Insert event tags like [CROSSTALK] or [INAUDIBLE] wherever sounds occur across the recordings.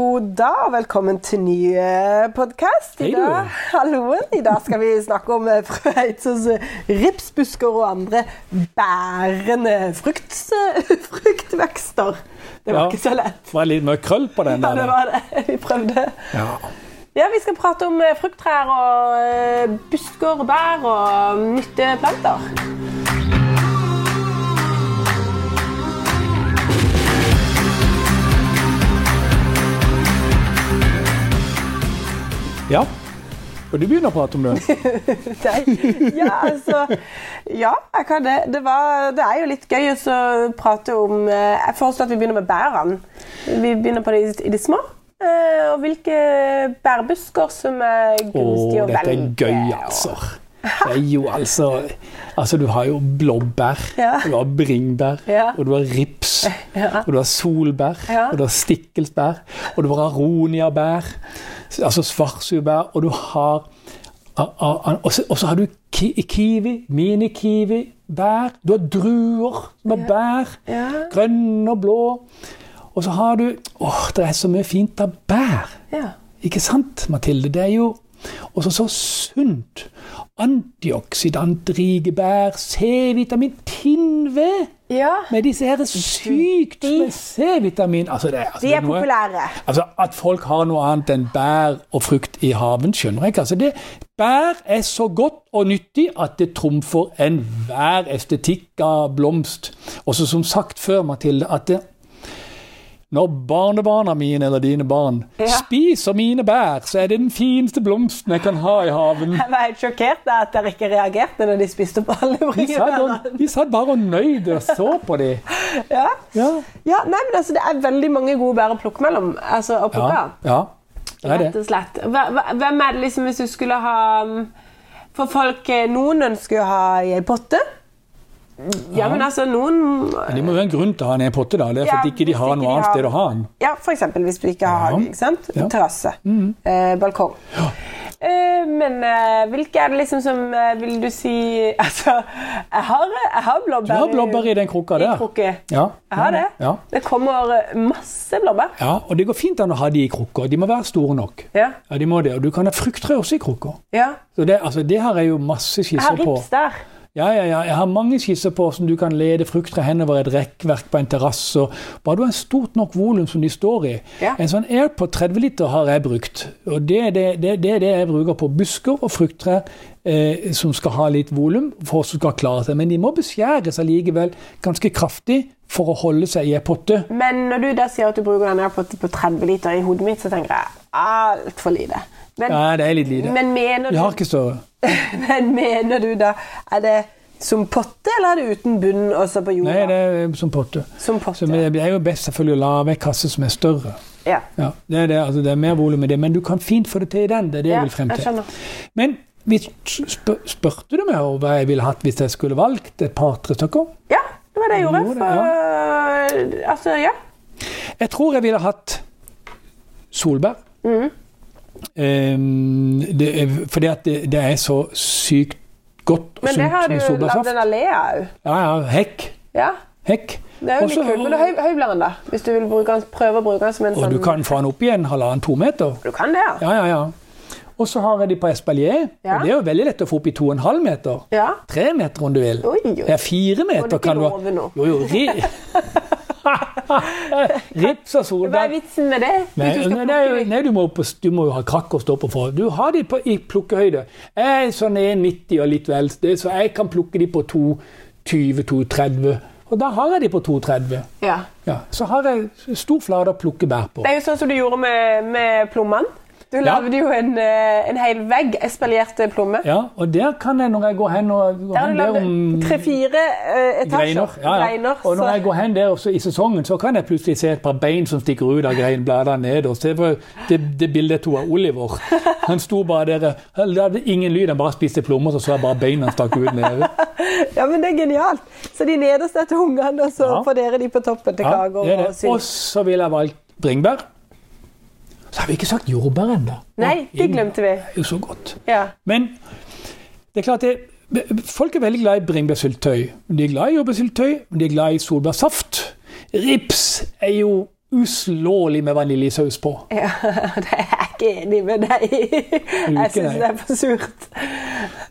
God dag og velkommen til ny podkast. I. [LAUGHS] I dag skal vi snakke om Frøytsens [LAUGHS] ripsbusker og andre bærende frukt, [LAUGHS] fruktvekster. Det var Ja. ikke så lett. Det var litt mye krøll på den Ja, det var det. Vi prøvde. Ja. Ja, Vi skal prate om eh, frukttrær og eh, busker og bær og nytteplanter. Ja. Og du begynner å prate om det? [LAUGHS] Ja, altså Ja, jeg kan det. Det, var, det er jo litt gøy å prate om eh, Jeg foreslår at vi begynner med bærene. Vi begynner på de, i de små. eh, Og hvilke bærbusker som er gunstige å dette er gøy, altså. Det er jo altså Altså, du har jo blåbær, Ja. du har bringbær, Ja. og du har rips, Ja. og du har solbær, og du har stikkelsbær, og du har aroniabær, altså svartsurbær, og du har Og så har du ki kiwi, mini-kiwi, bær. Du har druer med bær. Grønne og blå. Og så har du Åh, det er så mye fint av bær. Ja. Ikke sant, Mathilde? Det er jo også så sunt. Antioksidantrike bær, C-vitamin, tinnved ja. med disse her sykt med C-vitamin. Altså, altså, De er noe- populære. Altså, At folk har noe annet enn bær og frukt i haven, skjønner jeg ikke. Altså, det, bær er så godt og nyttig at det trumfer enhver estetikk av blomst. Også som sagt før, Mathilde, at det, når barnebarna mine eller dine barn Ja. spiser mine bær, så er det den fineste blomsten jeg kan ha i haven. Jeg var helt sjokkert da at dere ikke reagerte når de spiste opp alle bringebærene. de satt bare og nøyde og så på dem. Ja. Ja. ja, nei, men altså, det er veldig mange gode bær å plukke mellom. Altså, å plukke Ja, av. ja, det er Rett og slett. Hvem er det liksom hvis du skulle ha um, For folk, eh, noen ønsker å ha i ei potte. Ja, men altså, noen Men Det må være en grunn til å ha i en potte. da. Det er Ja, fordi ikke de ikke har noe annet sted å ha den. Ja, eksempel hvis du ikke har Ja. ikke sant? Ja. Terrasse. Eh, balkong. Eh, men eh, hvilke er det liksom som eh, Vil du si [LAUGHS] Altså, jeg har, jeg har blåbær Du har blåbær i den krukka i der. krukke. Ja, Jeg har det. Ja. Det kommer eh, masse blåbær. ja, og det går fint an å ha de i krukker. De må være store nok. Ja. Ja, de må det. Og du kan ha frukttrær også i krukker. ja. Så det, altså, det har jeg jo masse Jeg har rips der. Ja, ja, ja. Jeg har mange skisser på hvordan du kan lede frukttre henover et rekkverk på en terrasse. Bare du har en stort nok volum som de står i. Ja. En sånn AirPod 30 liter har jeg brukt. Og det er det, det, det, er det jeg bruker på busker og frukttre eh, som skal ha litt volum for å skal klare seg. Men de må beskjæres allikevel ganske kraftig for å holde seg i ei potte. Men når du da sier at du bruker den AirPod på 30 liter i hodet mitt, så tenker jeg altfor lite. Men, Ja, det er litt lite. men, mener du, Vi har ikke større. [LAUGHS] men mener du da Er det som potte, eller er det uten bunn også på jorda? Nei, det er som potte. Som potte. Så det er jo best selvfølgelig å la ei kasse som er større. ja. Ja, det er, det, altså det er mer volum i det, men du kan fint få det til i den. Det er det ja, jeg vil frem jeg til. skjønner. Men spurte du meg hva jeg ville hatt hvis jeg skulle valgt et par-tre stykker? Ja, det var det jeg gjorde. For, For, altså, ja. Jeg tror jeg ville hatt solbær. Mhm. Ehm, det er, fordi at det, det er så sykt godt og Men det har du lagd en allé av. Ja, ja, hekk. Ja, Hekk. det er jo Også- litt kult. Men høy, høyvler den, da. Hvis du vil den, prøve å bruke den som en Og sånn du kan få den opp igjen halvannen-to meter. Du kan det, ja. Ja, ja, ja. Og så har jeg de på espalier. Ja. Og det er jo veldig lett å få opp i to og en halv meter. Ja. Tre meter om du vil. Oi, oi. Ja, fire Må du meter ikke kan du ha. love nå? Jo, jo, ri... [LAUGHS] [LAUGHS] Rips og Hva er vitsen med det? Nei, nei, nei du, må på, du må jo ha krakk å stå på for. Du har de på, i plukkehøyde. Jeg er sånn 1,90 og litt vel, så jeg kan plukke de på 2,20-2,30. Og da har jeg de på 2,30. Ja. Ja, så har jeg stor flate å plukke bær på. Det er jo sånn som du gjorde med, med plommene. Du Ja. lagde jo en, eh, en hel vegg espalierte plommer. Ja, og der kan jeg, når jeg går hen og går Der har du lagd tre-fire eh, etasjer. greiner. Ja, ja. Greiner, Og når så- jeg går hen der i sesongen, så kan jeg plutselig se et par bein som stikker ut av greinbladene nederst. Det, det, det bildet tok av Oliver. Han sto bare der Han hadde ingen lyd, han bare spiste plommer, så så jeg bare beina stakk ut nede. [LAUGHS] Ja, men det er genialt. Så de nederste er til ungene, og så Ja. får dere de på toppen til kaker er og sylt. Og så ville jeg valgt bringebær. Så har vi ikke sagt jordbær ennå. Nei, det glemte vi. Det er jo så godt. Ja. Men det er klart det, folk er veldig glad i bringebærsyltetøy. De er glad i jordbærsyltetøy, men de er glad i solbærsaft. Rips er jo uslåelig med vaniljesaus på. Ja, [LAUGHS] det er jeg ikke enig med deg i. Jeg syns det er for surt.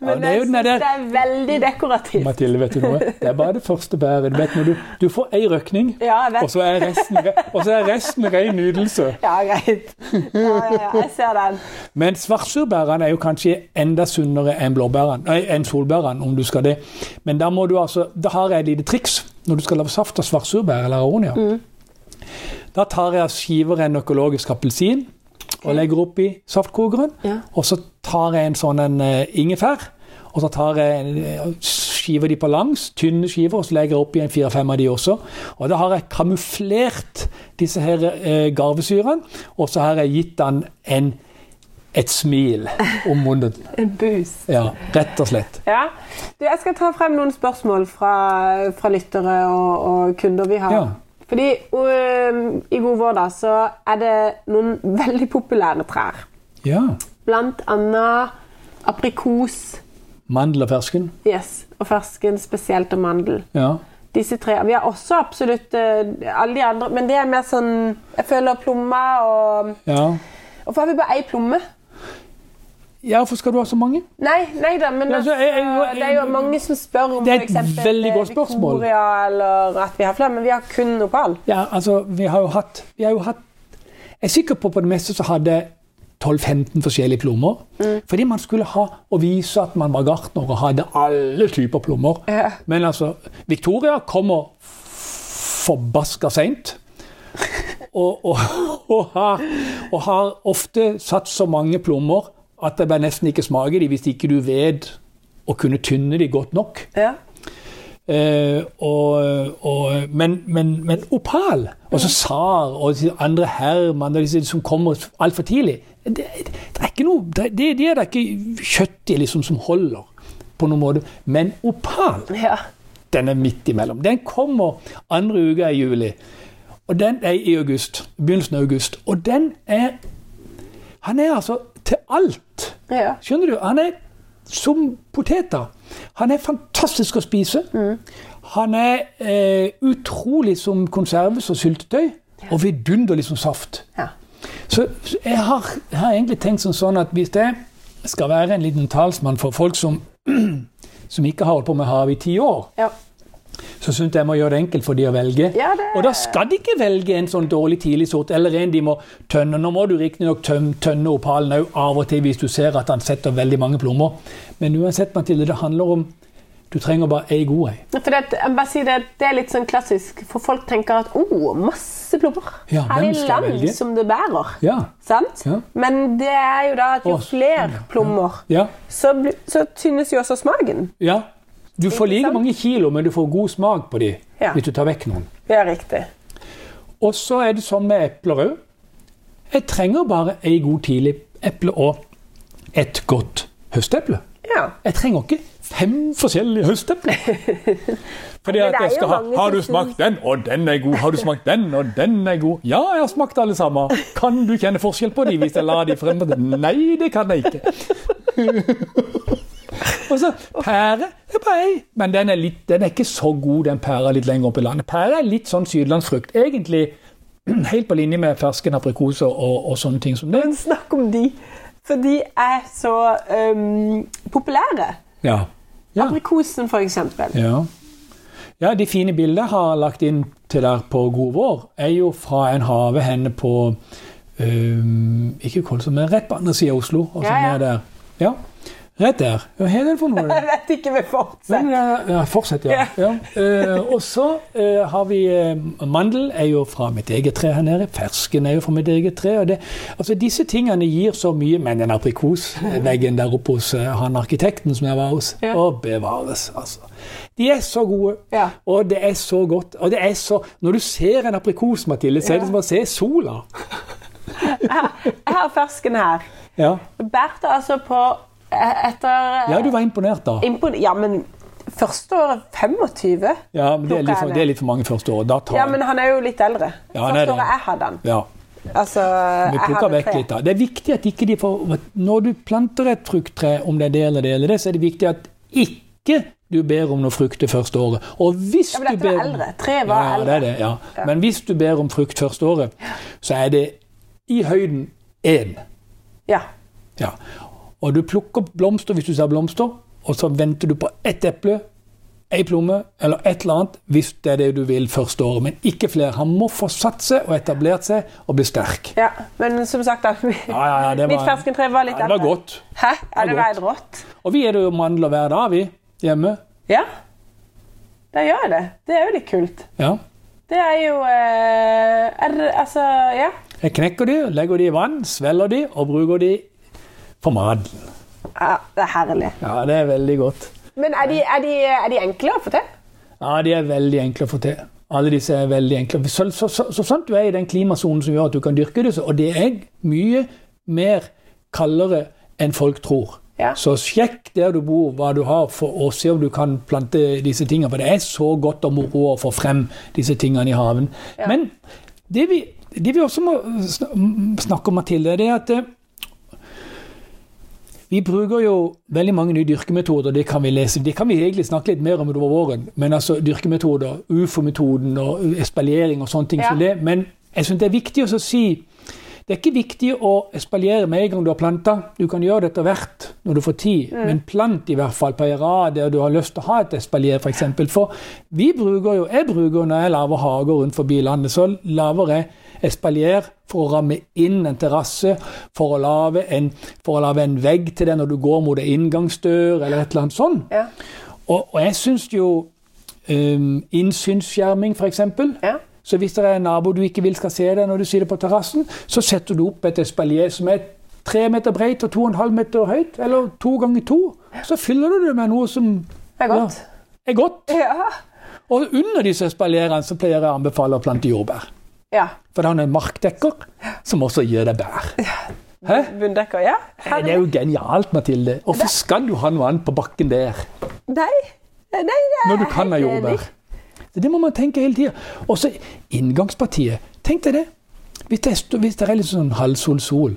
[LAUGHS] Men det jo jeg synes syns det er veldig dekorativt. Mathilde, vet du noe? Det er bare det første bæret. Du du, får ei røkning, Ja, og så er resten, og så er resten ren nydelse. [LAUGHS] Ja, greit. Ja, ja, ja, jeg ser den. Men svartsurbærene er jo kanskje enda sunnere enn blåbærene, enn solbærene, om du skal det. Men da må du altså, da har jeg et lite triks når du skal lage saft av svartsurbær eller aronia. Mm. Da tar jeg og skiver en økologisk appelsin og legger oppi saftkokeren. Ja. Og så tar jeg en sånn en eh, ingefær, og så tar jeg eh, skiver de på langs, tynne skiver, og så legger jeg oppi en fire-fem av de også. Og da har jeg kamuflert disse her eh, garvesyrene, og så har jeg gitt den en, et smil om munnen. [LAUGHS] En bus. Ja, rett og slett. Ja. Du, jeg skal ta frem noen spørsmål fra, fra lyttere og, og kunder vi har. Ja. Fordi øhm, i God vår da, så er det noen veldig populære trær. Ja. Blant annet aprikos, Mandel og fersken. yes, og fersken spesielt, og mandel. Ja. Disse tre. Vi har også absolutt øh, alle de andre, men det er mer sånn Jeg føler plomma og ja. Hvorfor har vi bare ei plomme? Ja, hvorfor skal du ha så mange? Nei, nei da, men altså, jeg, jeg- jeg- det er jo mange som spør om Det er et godt eh. Victoria, eller at vi har flere, men vi har kun Nopal. Ja, altså, vi har jo hatt, vi har jo hatt Jeg er sikker på på det meste så hadde 12-15 forskjellige plommer. Fordi man skulle ha og vise at man var gartner og hadde alle typer plommer. Ja. Men altså, Victoria kommer forbaska seint. [LAUGHS] Og, og, og, og har ofte satt så mange plommer at bare nesten ikke smaker de hvis ikke du vet å kunne tynne de godt nok. Ja. Eh, og, og, men, men, men opal, og så SAR og de andre Herman og disse som kommer altfor tidlig det, det er ikke noe, det, det det er det ikke kjøtt i liksom, som holder, på noen måte. Men opal, ja. den er midt imellom. Den kommer andre uka i juli. Og den er i august. Begynnelsen av august. Og den er Han er altså til alt. Ja. Skjønner du? Han er som poteter. Han er fantastisk å spise. Han er eh, utrolig som konserves og syltetøy. Og vidunderlig som saft. ja. Så så jeg har, jeg har egentlig tenkt som sånn at hvis jeg skal være en liten talsmann for folk som, [CLEARS THROAT] som ikke har holdt på med hav i ti år, ja. Så syns jeg må gjøre det enkelt for de å velge. Ja, det- Og da skal de ikke velge en sånn dårlig tidlig sort, eller en de må tønne. Nå må du riktignok tønne opalen òg av og til hvis du ser at han setter veldig mange plommer. Men uansett, Mathilde, det handler om Du trenger bare ei god ei. For det, det, det er litt sånn klassisk, for folk tenker at oh, masse plommer. Ja, Her i skal land velge? som det bærer. Ja. Sant? Ja. Men det er jo da at jo Å, flere ja. plommer, så, så tynnes jo også smaken. ja. Du får like mange kilo, men du får god smak på de Ja. hvis du tar vekk noen. Det er riktig. Og så er det sånn med epler òg. Jeg trenger bare ei god tidlig eple og et godt høsteple. Ja. Jeg trenger ikke fem forskjellige høstepler. [LAUGHS] Fordi at jeg skal ha Har du smakt den, og den er god. Har du smakt den, og den er god. Ja, jeg har smakt alle sammen. Kan du kjenne forskjell på dem hvis jeg lar de frem? Nei, det kan jeg ikke. [LAUGHS] Og så pære er bare ei, men den er, litt, den er ikke så god, den pæra litt lenger opp i landet. Pære er litt sånn sydlandsfrukt. Egentlig [CLEARS THROAT] helt på linje med fersken aprikoser og, og sånne ting som det. Men snakk om de, for de er så um, populære. Ja. ja. Aprikosen, for eksempel. Ja. ja, de fine bildene jeg har lagt inn til der på God vår, er jo fra en havehenne på um, Ikke Kolsund, men rett på andre sida av Oslo. Altså Ja, ja. der. Ja, rett der. Hva har den for noe? Jeg vet ikke vi fortsetter. Ja, ja, fortsett, ja. ja. Uh, og så uh, har vi uh, Mandel er jo fra mitt eget tre her nede. Fersken er jo fra mitt eget tre. Og det, altså Disse tingene gir så mye. Men den aprikosveggen der oppe hos han arkitekten som jeg var hos, Ja. å bevares, altså. De er så gode, Ja. og det er så godt. Og det er så Når du ser en aprikos, Mathilde, så er det som å se sola. [LAUGHS] Jeg har fersken her. Ja, Bærte altså på etter ja du var imponert da. Impon ja, men første året 25. Ja, men det er for, det er litt for mange første år. Ja, men han er jo litt eldre. Ja, han første det. året jeg hadde han. ja. Altså, Vi plukker vekk tre. litt da. Det er viktig at ikke de får Når du planter et frukttre, om det er det eller det eller det, så er det viktig at ikke du ber om noe frukt det første året. Og hvis Ja, men du dette ber var eldre. Tre var ja, eldre. det det, ja. Men hvis du ber om frukt første året, så er det i høyden én. Ja. Ja. Og du plukker blomster hvis du ser blomster, og så venter du på ett eple, ei plomme eller et eller annet hvis det er det du vil første året. Men ikke flere. Han må få satt seg og etablert seg og bli sterk. ja. Men som sagt, da, [LAUGHS] Ja, ja, ja, mitt var, ferskentre var litt ja, det var godt. Hæ? Ja, Det var var helt rått. Og vi er det jo mandler hver dag, vi, hjemme. Ja. Da gjør jeg det. Det er jo litt kult. Ja. Det er jo eh, er, Altså, ja. Jeg knekker de, legger de i vann, svelger de og bruker de for maten. ja. Det er herlig. Ja, det er veldig godt. Men er de, er de, er de enkle å få til? Ja, de er veldig enkle å få til. Alle disse er veldig enkle. Så, så, så, så sant du er i den klimasonen som gjør at du kan dyrke det, og det er mye mer kaldere enn folk tror. Ja. Så sjekk der du bor, hva du har, for å se om du kan plante disse tingene. For det er så godt og moro å få frem disse tingene i haven. Ja. Men det vi, det vi også må snakke om, Mathilde, det er at eh, vi bruker jo veldig mange nye dyrkemetoder, det kan vi lese. Det kan vi egentlig snakke litt mer om utover våren. Men altså dyrkemetoder, UFO-metoden og espaliering og sånne ting Ja. som det. Men jeg syns det er viktig å si det er ikke viktig å espaliere med en gang du har planta. Du kan gjøre det etter hvert når du får tid, men plant i hvert fall på en rad der du har lyst til å ha et espalier, f.eks. For, eksempel. for vi bruker jo, jeg bruker når jeg lager hager rundt forbi landet, så lager jeg espalier for å ramme inn en terrasse, for, å lage en- en vegg til det når du går mot en inngangsdør, eller et eller annet sånt. Ja. Og, og jeg syns jo um, innsynsskjerming, f.eks. Ja. Så hvis det er en nabo du ikke vil skal se deg når du sitter på terrassen, så setter du opp et espalier som er tre meter breit og to og en halv meter høyt, eller to ganger to. Så fyller du det med noe som er godt. ja, er godt. Ja. Og under disse espalierene så pleier jeg å anbefale å plante jordbær. ja. For det er en markdekker som også gir deg bær. Hæ? Bunndekker. Ja. Det er jo genialt, Mathilde. Hvorfor skal du ha noe annet på bakken der? Nei. Nei, det er når du kan ha jordbær. Det må man tenke hele tida. Og så inngangspartiet. Tenk deg det. Hvis det, er, hvis det er litt sånn halvsol-sol,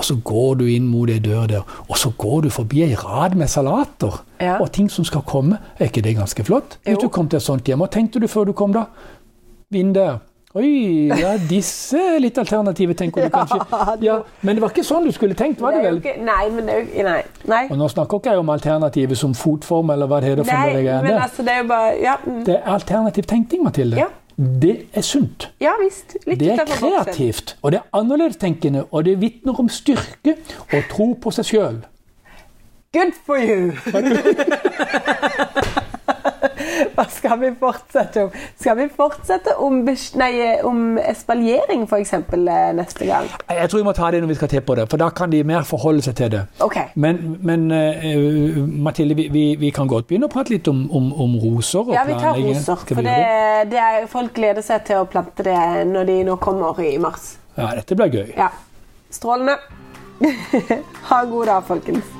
og så går du inn mot ei dør der, og så går du forbi ei rad med salater Ja. og ting som skal komme, er ikke det ganske flott? Hvis du kom til et sånt hjem, hva tenkte du før du kom da? vind der. Oi, ja, disse er litt alternative, tenker du [LAUGHS] kanskje. Ja, men det var ikke sånn du skulle tenkt, var Det det er vel? ikke, nei, men det er jo Nei. nei. Og nå snakker ikke jeg om alternativet som fotform, eller hva det heter for Nei, noe. det greiene men altså, det er jo bare Ja, mm. Det er alternativ tenkning, Mathilde. Ja. Det er sunt. ja visst. Litt Det er kreativt, og det er annerledestenkende, og det vitner om styrke og tro på seg sjøl. Good for you! [LAUGHS] Hva skal vi fortsette om? Skal vi fortsette om, nei, om espaljering, f.eks., neste gang? Jeg tror vi må ta det når vi skal til på det, for da kan de mer forholde seg til det. Okay. Men, men uh, Mathilde, vi, vi, vi kan godt begynne å prate litt om, om, om roser. og Ja, vi tar roser. For det? det er, folk gleder seg til å plante det når de nå kommer i mars. Ja, dette blir gøy. Ja. Strålende. [LAUGHS] ha en god dag, folkens.